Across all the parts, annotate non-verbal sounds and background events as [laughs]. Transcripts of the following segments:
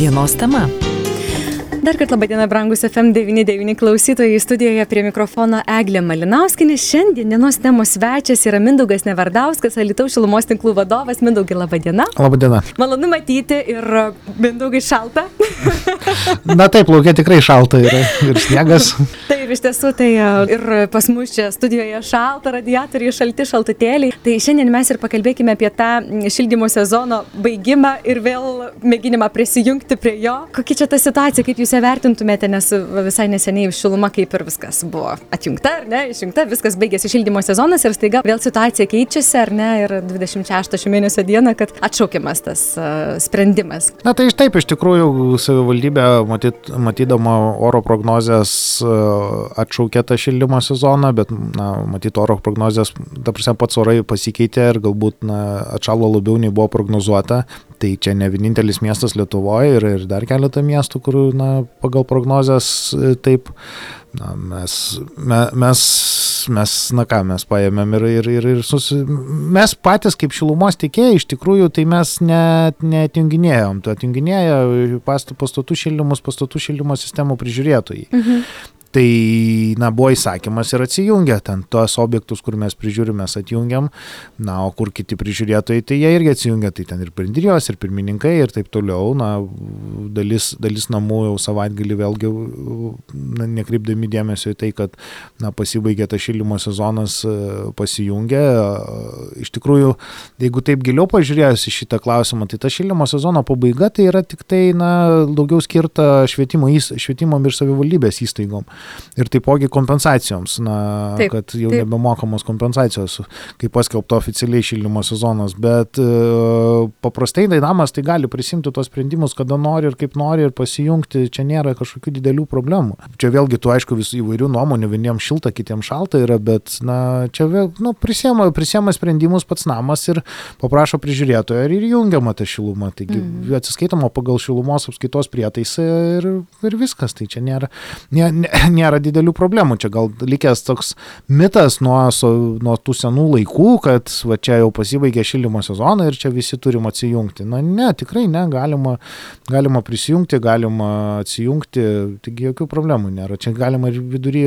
Dienos tema. Dar kartą labai diena, brangus FM99 klausytojai, studijoje prie mikrofono Eglė Malinauskinė. Šiandien dienos temos svečias yra Mindaugas Nevardauskas, Alitaus šilumos tinklų vadovas. Mindaugai, laba diena. Labą dieną. Malonu matyti ir Mindaugai šalta. [laughs] Na taip, laukia tikrai šalta yra ir sniegas. [laughs] taip, iš tiesų, tai ir pas mus čia studijoje šalta, radiatoriai šalti, šaltutėliai. Tai šiandien mes ir pakalbėkime apie tą šildymo sezono baigimą ir vėl mėginimą prisijungti prie jo. Kokia čia ta situacija, kaip jūs ją vertintumėte, nes visai neseniai šiluma kaip ir viskas buvo atjungta, ar ne, išjungta, viskas baigėsi šildymo sezonas ir staiga vėl situacija keičiasi, ar ne, ir 26 šio mėnesio dieną, kad atšaukiamas tas uh, sprendimas. Na tai iš taip, iš tikrųjų savivaldybė matyt, matydama oro prognozes uh, atšaukė tą šildymo sezoną, bet, na, matyt, oro prognozes, ta prasme, pats orai pasikeitė ir galbūt, na, atšalo labiau nei buvo prognozuota. Tai čia ne vienintelis miestas Lietuvoje ir, ir dar keletą miestų, kur, na, pagal prognozes e, taip, na, mes, me, mes, mes, na ką, mes paėmėm ir, ir, ir, ir susi... mes patys kaip šilumos tikėjai, iš tikrųjų, tai mes net neatjunginėjom, tu atjunginėja pastatų šildymus, pastatų šildymo sistemų prižiūrėtojai. Mhm. Tai, na, buvo įsakymas ir atsijungia ten tos objektus, kur mes prižiūrim, mes atjungiam, na, o kur kiti prižiūrėtojai, tai jie irgi atsijungia, tai ten ir bendrijos, ir pirmininkai, ir taip toliau, na, dalis, dalis namų jau savaitgalį vėlgi, na, nekreipdami dėmesio į tai, kad, na, pasibaigė tas šildymo sezonas, pasijungia. Iš tikrųjų, jeigu taip giliau pažiūrėjus į šitą klausimą, tai ta šildymo sezono pabaiga tai yra tik tai, na, daugiau skirta švietimo, švietimo ir savivaldybės įstaigom ir taipogi kompensacijoms, na, taip, kad jau taip. nebemokamos kompensacijos, kaip paskelbta oficialiai šildymo sezonas, bet e, paprastai dainamas tai gali prisimti tos sprendimus, kada nori ir kaip nori ir pasijungti, čia nėra kažkokių didelių problemų. Čia vėlgi tu aišku visų įvairių nuomonių, vieniems šilta, kitiems šalta yra, bet, na, čia vėl, nu, prisėma, prisėma sprendimus pats namas ir paprašo prižiūrėtojo ir įjungiama ta šiluma. Taigi mm. atsiskaitoma pagal šilumos apskaitos prietaisą ir, ir viskas. Tai čia nėra, ne, ne, nėra didelių problemų. Čia gal likęs toks mitas nuo, nuo tų senų laikų, kad va čia jau pasibaigė šildymo sezoną ir čia visi turim atsijungti. Na ne, tikrai ne, galima, galima prisijungti, galima atsijungti, taigi jokių problemų nėra. Čia galima ir vidury,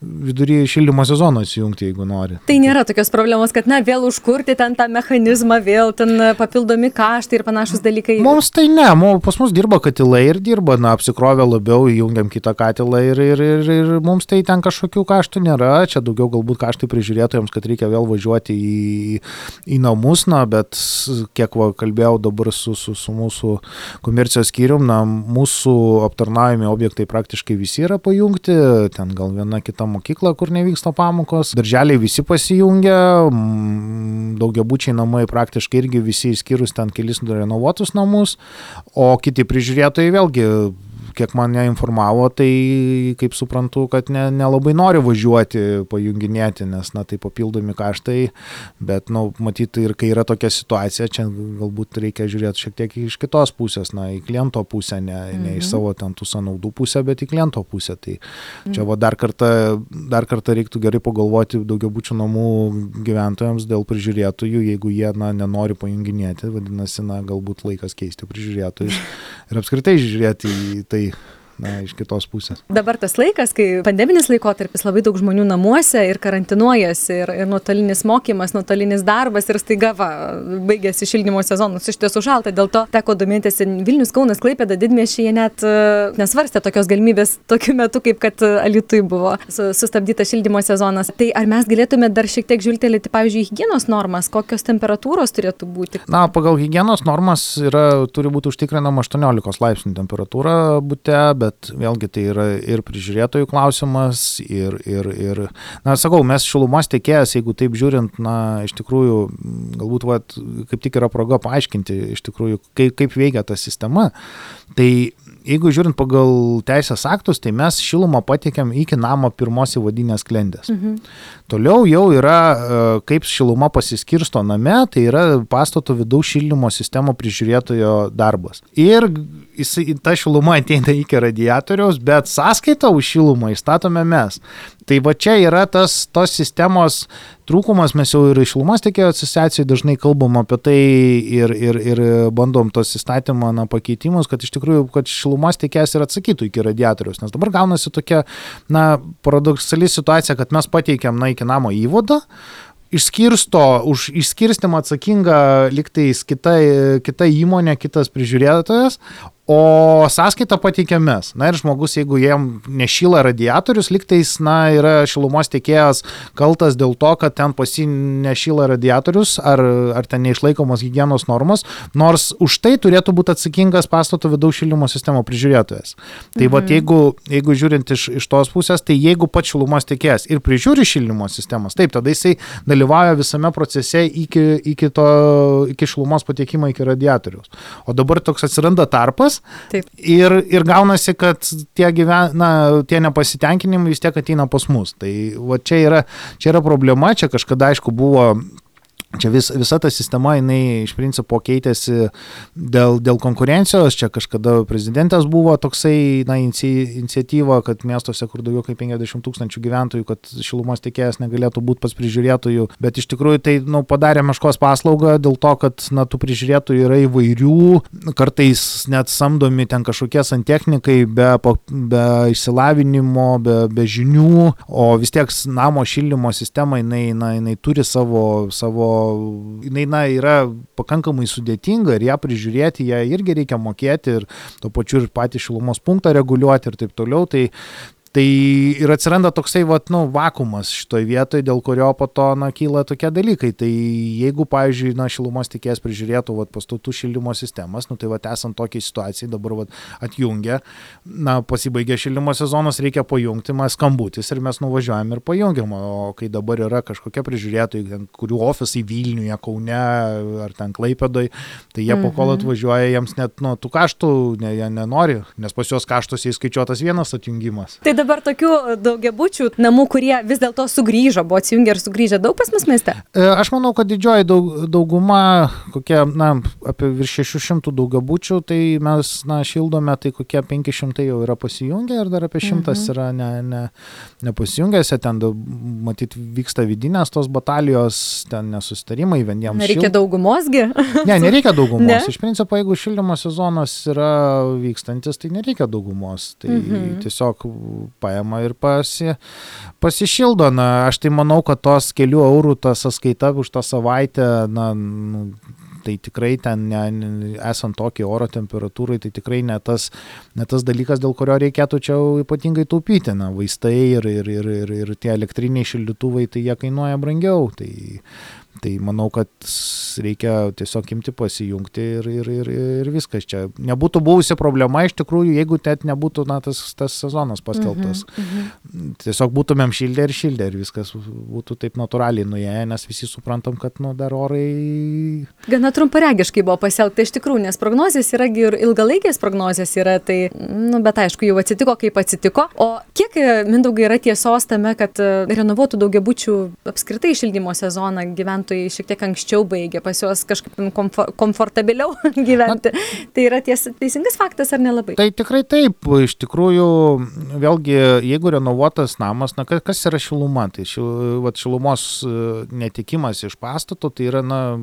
vidury šildymo sezono atsijungti, jeigu nori. Tai nėra tokios problemos, kad na vėl užkurti ten tą mechanizmą, vėl ten papildomi kaštai ir panašus dalykai. Mums tai ne, pas mus dirba katilai ir dirba, na, apsikrovę labiau, įjungiam kitą katilą ir, ir, ir, ir mums tai ten kažkokių kaštų nėra, čia daugiau galbūt kaštai prižiūrėtojams, kad reikia vėl važiuoti į, į namus, na, bet kiek va, kalbėjau dabar su, su, su mūsų komercijos skyrium, na, mūsų aptarnaujami objektai praktiškai visi yra pajungti, ten gal viena kita mokykla, kur nevyksta pamokos, darželiai visi pasijungia, daugiabučiai namai praktiškai irgi visi išskyrus ten kelis renovuotus namus, o kiti prižiūrėtojai vėlgi kiek mane informavo, tai kaip suprantu, kad nelabai ne, ne nori važiuoti, pajunginėti, nes, na, tai papildomi kaštai, bet, na, nu, matyti ir kai yra tokia situacija, čia galbūt reikia žiūrėti šiek tiek iš kitos pusės, na, į kliento pusę, ne, mhm. ne iš mhm. savo ten tų sąnaudų pusę, bet į kliento pusę. Tai čia mhm. va dar kartą, dar kartą reiktų gerai pagalvoti daugiabučių namų gyventojams dėl prižiūrėtojų, jeigu jie, na, nenori pajunginėti, vadinasi, na, galbūt laikas keisti prižiūrėtojus ir apskritai žiūrėti į tai really na, iš kitos pusės. Dabar tas laikas, kai pandeminis laikotarpis, labai daug žmonių namuose ir karantinuojasi, ir, ir nuotolinis mokymas, nuotolinis darbas ir staiga va, baigėsi šildymo sezonas, iš tiesų šalta, dėl to teko domėtis Vilnius, Kaunas, Klaipėda, Didmešyje net uh, nesvarstė tokios galimybės tokiu metu, kaip kad uh, Alitui buvo su, sustabdytas šildymo sezonas. Tai ar mes galėtume dar šiek tiek žiūrėti, pavyzdžiui, hygienos normas, kokios temperatūros turėtų būti? Na, pagal hygienos normas yra, turi būti užtikrinama 18 laipsnių temperatūra būte, bet vėlgi tai yra ir prižiūrėtojų klausimas, ir, ir, ir na, sakau, mes šilumos tiekėjas, jeigu taip žiūrint, na, iš tikrųjų, galbūt, vat, kaip tik yra proga paaiškinti, iš tikrųjų, kaip, kaip veikia ta sistema. Tai jeigu žiūrint pagal teisės aktus, tai mes šilumą patiekėm iki namo pirmos įvadinės klendės. Mhm. Toliau jau yra, e, kaip šiluma pasiskirsto name, tai yra pastato vidaus šildymo sistemo prižiūrėtojo darbas. Ir jisai, ta šiluma ateina iki radiatoriaus, bet sąskaitą už šilumą įstatome mes. Tai va čia yra tas tos sistemos trūkumas, mes jau ir šilumos tiekėjo asociacijai dažnai kalbam apie tai ir, ir, ir bandom tos įstatymo na, pakeitimus, kad iš tikrųjų, kad šilumos tiekėjas ir atsakytų iki radiatorius. Nes dabar gaunasi tokia, na, paradoksali situacija, kad mes pateikėm, na, iki namo įvadą, išskirsto, už išskirstimą atsakinga liktais kita, kita įmonė, kitas prižiūrėtojas, O sąskaitą pateikiam mes. Na ir žmogus, jeigu jiem nešyla radiatorius, liktais, na, yra šilumos tiekėjas kaltas dėl to, kad ten pasi nešyla radiatorius ar, ar ten neišlaikomos hygienos normos, nors už tai turėtų būti atsakingas pastato vidaus šildymo sistemo prižiūrėtojas. Tai mhm. va, jeigu, jeigu žiūrint iš, iš tos pusės, tai jeigu pats šilumos tiekėjas ir prižiūri šildymo sistemas, taip, tada jisai dalyvauja visame procese iki, iki, to, iki šilumos patekimo iki radiatoriaus. O dabar toks atsiranda tarpas, žmonės. Taip. Ir, ir gaunasi, kad tie, gyven, na, tie nepasitenkinimai vis tiek ateina pas mus. Tai va, čia, yra, čia yra problema, čia kažkada aišku buvo Čia vis, visa ta sistema, jinai iš principo keitėsi dėl, dėl konkurencijos. Čia kažkada prezidentas buvo toksai, na, iniciatyva, kad miestuose, kur daugiau kaip 50 tūkstančių gyventojų, kad šilumos tiekėjas negalėtų būti pas prižiūrėtojų. Bet iš tikrųjų tai, na, nu, padarė meškos paslaugą dėl to, kad, na, tų prižiūrėtojų yra įvairių, kartais net samdomi ten kažkokie santechnikai be, be išsilavinimo, be, be žinių, o vis tiek namo šildymo sistema, jinai, na, jinai turi savo, savo jinai na, yra pakankamai sudėtinga ir ją prižiūrėti, ją irgi reikia mokėti ir tuo pačiu ir patį šilumos punktą reguliuoti ir taip toliau. Tai, Tai ir atsiranda toksai, vat, nu, vakumas šitoje vietoje, dėl kurio po to, na, kyla tokie dalykai. Tai jeigu, pavyzdžiui, na, šilumos tikės prižiūrėtų, vat, pastatų šildymo sistemas, nu, tai, vat, esant tokiai situacijai, dabar, vat, atjungia, na, pasibaigė šildymo sezonas, reikia pajungti, mes skambutis ir mes nuvažiuojam ir pajungiam. O kai dabar yra kažkokie prižiūrėtojai, kurių ofisai Vilniuje, Kaune ar ten Klaipėdoj, tai jie mhm. po kol mhm. atvažiuoja, jiems net, nu, tų kaštų ne, jie nenori, nes pas juos kaštus įskaičiuotas vienas atjungimas. Tai dabar tokių daugiabučių namų, kurie vis dėlto sugrįžo, buvo atsijungę ir sugrįžę daug pas mus mieste? E, aš manau, kad didžioji daug, dauguma, kokie, na, apie virš 600 daugiabučių, tai mes, na, šildome, tai kokie 500 jau yra pasijungę ir dar apie 100 mhm. yra ne, ne, nepasijungęs, ten, matyt, vyksta vidinės tos batalijos, ten nesustarimai vieniems. Nereikia šild... daugumosgi? ne, nereikia daugumos. Ne? Iš principo, jeigu šildymo sezonas yra vykstantis, tai nereikia daugumos. Tai mhm. tiesiog paima ir pasi, pasišildo. Na, aš tai manau, kad tos kelių eurų ta sąskaita už tą savaitę, na, nu, tai tikrai ten, ne, esant tokiai oro temperatūrai, tai tikrai ne tas, ne tas dalykas, dėl kurio reikėtų čia ypatingai taupyti. Na, vaistai ir, ir, ir, ir, ir tie elektriniai šildytuvai, tai jie kainuoja brangiau. Tai Tai manau, kad reikia tiesiog imti pasijungti ir, ir, ir, ir viskas čia. Nebūtų buvusi problema iš tikrųjų, jeigu net nebūtų na, tas, tas sezonas paskelbtas. Mm -hmm. Tiesiog būtumėm šildę ir šildę ir viskas būtų taip natūraliai nuėję, nes visi suprantam, kad nu, dar orai. Gana trumparegiškai buvo pasielgta iš tikrųjų, nes prognozijas yra ir ilgalaikės prognozijas yra, tai, nu, bet aišku, jau atsitiko, kaip atsitiko. O kiek, mindaugai, yra tiesos tame, kad renovuotų daugiabučių apskritai šildymo sezoną gyventojų? Gyventojai šiek tiek anksčiau baigia, pas juos kažkaip komfor komfortabiliau [laughs] gyventi. Na, tai yra ties, teisingas faktas ar nelabai? Tai tikrai taip. Iš tikrųjų, vėlgi, jeigu renovuotas namas, na kas yra šiluma? Tai šil, vat, šilumos e, netikimas iš pastato, tai yra na,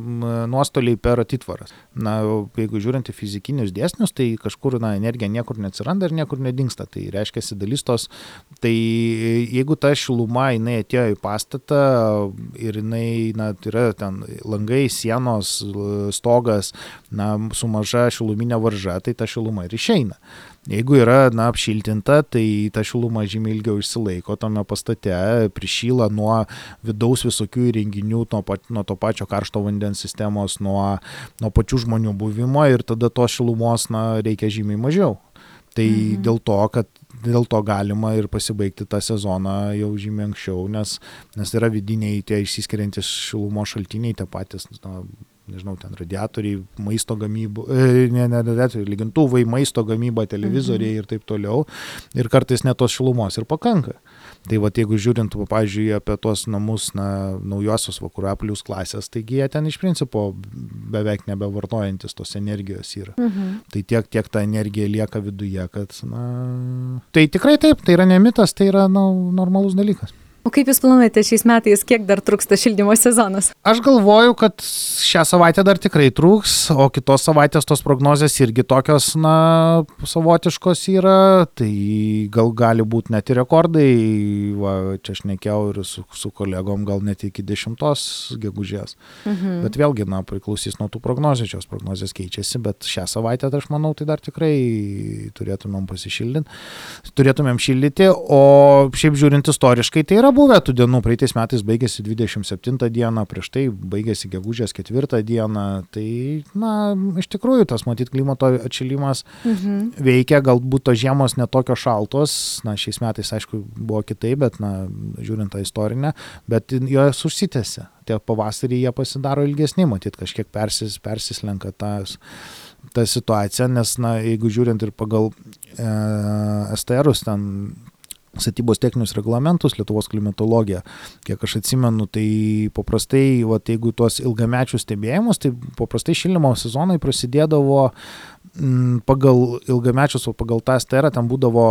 nuostoliai per atitvaras. Na, jeigu žiūrint į fizikinius dėsnius, tai kažkur na, energija niekur neatsiranda ir niekur nedingsta. Tai reiškia, dalis tos, tai jeigu ta šiluma jinai atėjo į pastatą ir jinai na, yra ten langai, sienos, stogas, na, su maža šiluminė varža, tai ta šiluma ir išeina. Jeigu yra, na, apšiltinta, tai ta šiluma žymiai ilgiau išsilaiko tame pastate, prišyla nuo vidaus visokių įrenginių, nuo, pat, nuo to pačio karšto vandens sistemos, nuo, nuo pačių žmonių buvimo ir tada tos šilumos, na, reikia žymiai mažiau. Tai mhm. dėl to, kad dėl to galima ir pasibaigti tą sezoną jau žymiai anksčiau, nes, nes yra vidiniai tie išsiskiriantis šilumo šaltiniai, tie patys, na, nežinau, ten radiatoriai, maisto gamyba, e, ne, ne radiatoriai, lygintuvai, maisto gamyba, televizoriai mhm. ir taip toliau. Ir kartais net tos šilumos ir pakanka. Tai va, jeigu žiūrint, pavyzdžiui, apie tuos namus, na, naujosios vakarų plus klasės, taigi jie ten iš principo beveik nebevartojantis tos energijos yra. Mhm. Tai tiek, tiek ta energija lieka viduje, kad, na, tai tikrai taip, tai yra ne mitas, tai yra, na, normalus dalykas. O kaip Jūs planuojate šiais metais, kiek dar truks tas šildymo sezonas? Aš galvoju, kad šią savaitę dar tikrai trūks, o kitos savaitės tos prognozijas irgi tokios, na, savotiškos yra, tai gal gali būti net ir rekordai, va, čia aš nekėjau ir su, su kolegom, gal net iki 10 gegužės. Mhm. Bet vėlgi, na, priklausys nuo tų prognozijų, šios prognozijos keičiasi, bet šią savaitę, tai aš manau, tai dar tikrai turėtumėm pasišildinti, turėtumėm šildyti, o šiaip žiūrint istoriškai, tai yra yra buvę tų dienų, praeitais metais baigėsi 27 dieną, prieš tai baigėsi gegužės 4 dieną, tai, na, iš tikrųjų tas, matyt, klimato atšilimas mhm. veikia, galbūt tos žiemos netokios šaltos, na, šiais metais, aišku, buvo kitaip, bet, na, žiūrint tą istorinę, bet jos užsitęsia. Tie pavasarį jie pasidaro ilgesni, matyt, kažkiek persis, persislenka tas ta situacija, nes, na, jeigu žiūrint ir pagal e, STRus, ten statybos techninius reglamentus, Lietuvos klimatologija, kiek aš atsimenu, tai paprastai, va, jeigu tuos ilgamečius stebėjimus, tai paprastai šildymo sezonai prasidėdavo m, mm, pagal ilgamečius, o pagal tą sterą ten būdavo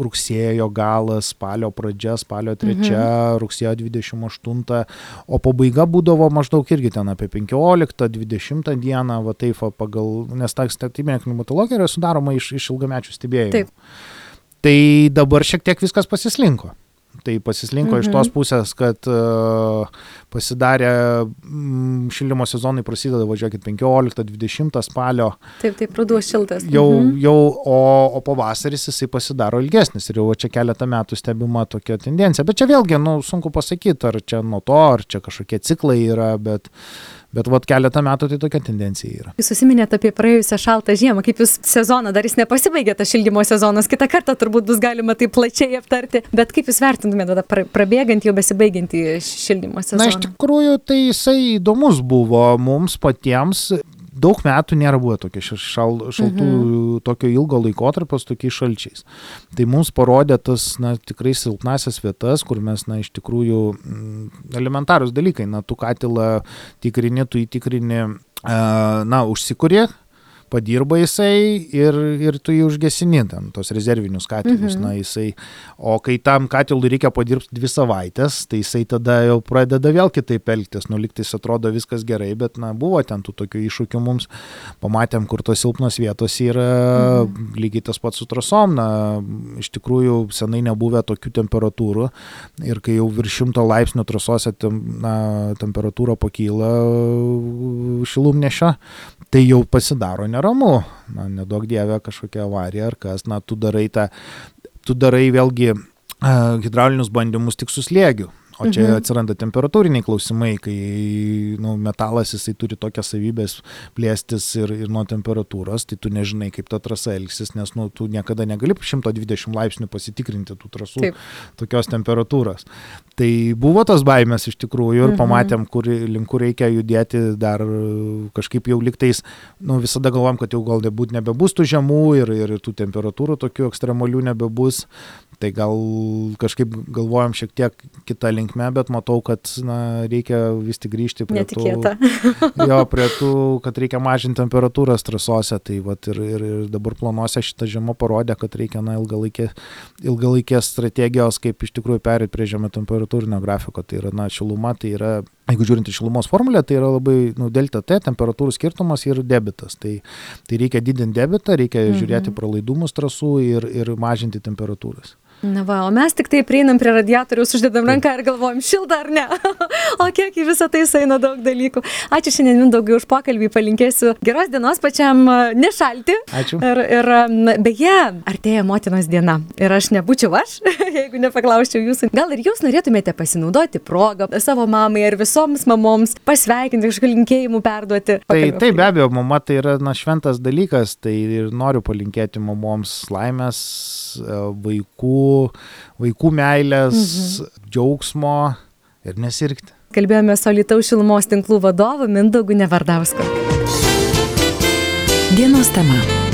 rugsėjo galas, spalio pradžia, spalio trečia, mhm. rugsėjo 28, o pabaiga būdavo maždaug irgi ten apie 15-20 dieną, va taip, pagal, nes ta statybinė klimatologija yra sudaroma iš, iš ilgamečių stebėjimų. Taip. Tai dabar šiek tiek viskas pasislinko. Tai pasislinko mhm. iš tos pusės, kad uh, pasidarė mm, šildymo sezonai prasideda, važiuokit, 15-20 spalio. Taip, taip, ruduo šiltas. Jau, mhm. jau o, o pavasaris jisai pasidaro ilgesnis ir jau čia keletą metų stebima tokia tendencija. Bet čia vėlgi, nu, sunku pasakyti, ar čia nuo to, ar čia kažkokie ciklai yra, bet uh, Bet vat keletą metų tai tokia tendencija yra. Jūs užsiminėte apie praėjusią šaltą žiemą, kaip jūs sezoną, dar jis nepasibaigė tas šildymo sezonas, kitą kartą turbūt bus galima tai plačiai aptarti, bet kaip jūs vertintumėte tada prabėgant jau besibaigiantį šildymo sezoną? Na, iš tikrųjų, tai jisai įdomus buvo mums patiems daug metų nėra buvę tokio šal, šaltų, mhm. tokio ilgo laikotarpio su tokiais šalčiais. Tai mums parodė tas, na, tikrai silpnasias vietas, kur mes, na, iš tikrųjų m, elementarūs dalykai, na, tu katilą tikrini, tu įtikrini, na, užsikūrė, padirba jisai ir, ir tu jį užgesini, ten tos rezervinius katilus. Mhm. Na, jisai, o kai tam katilui reikia padirbti dvi savaitės, tai jisai tada jau pradeda vėl kitaip elgtis. Nu, liktais atrodo viskas gerai, bet, na, buvo ten tų tokių iššūkių mums. Pamatėm, kur tos silpnos vietos yra, mhm. lygiai tas pats su trasom. Na, iš tikrųjų, senai nebuvę tokių temperatūrų. Ir kai jau virš šimto laipsnių trasose tem, na, temperatūra pakyla šilumnešio, tai jau pasidaro ne neramu, na, nedaug dievė kažkokia avarija ar kas, na, tu darai tą, tu darai vėlgi hidraulinius bandymus tik su slėgiu. O čia mhm. atsiranda temperatūriniai klausimai, kai nu, metalas jisai turi tokias savybės plėstis ir, ir nuo temperatūros, tai tu nežinai, kaip ta trasa elgsis, nes nu, tu niekada negali 120 laipsnių pasitikrinti tų trasų Taip. tokios temperatūros. Tai buvo tos baimės iš tikrųjų ir mhm. pamatėm, kur, link kur reikia judėti dar kažkaip jau liktais, nu, visada galvom, kad jau gal nebūt nebebus tų žemų ir, ir tų temperatūrų tokių ekstremalių nebebus. Tai gal kažkaip galvojam šiek tiek kitą linkmę, bet matau, kad na, reikia vis tik grįžti prie Netikėta. tų, [laughs] jo, prie tų, kad reikia mažinti temperatūras trasose. Tai vat, ir, ir, ir dabar planuose šitą žiemą parodė, kad reikia na, ilgalaikė, ilgalaikės strategijos, kaip iš tikrųjų perėti prie žemė temperatūrinio grafiko. Tai yra, na, šiluma, tai yra jeigu žiūrint į šilumos formulę, tai yra labai, nu, delta T, temperatūrų skirtumas ir debitas. Tai, tai reikia didinti debitą, reikia mhm. žiūrėti pralaidumus trasų ir, ir mažinti temperatūras. Na va, o mes tik tai prieinam prie radiatoriaus, uždedam ranką ir galvojam, šilta ar ne. [laughs] o kiek į visą tai eina daug dalykų. Ačiū šiandien Mindaugai už pokalbį, palinkėsiu geros dienos pačiam nešalti. Ačiū. Ir, ir beje, artėja motinos diena. Ir aš nebūčiau aš, [laughs] jeigu nepaklausčiau jūsų. Gal ir jūs norėtumėte pasinaudoti progą savo mamai ar visoms mamoms pasveikinti, kažkokių linkėjimų perduoti. Tai taip, be abejo, mama tai yra na, šventas dalykas, tai ir noriu palinkėti mamoms laimės, vaikų vaikų meilės, mhm. džiaugsmo ir nesirgti. Kalbėjome su Alitaus šilumos tinklų vadovu Mindaugu Nevardausku. Dienos tema.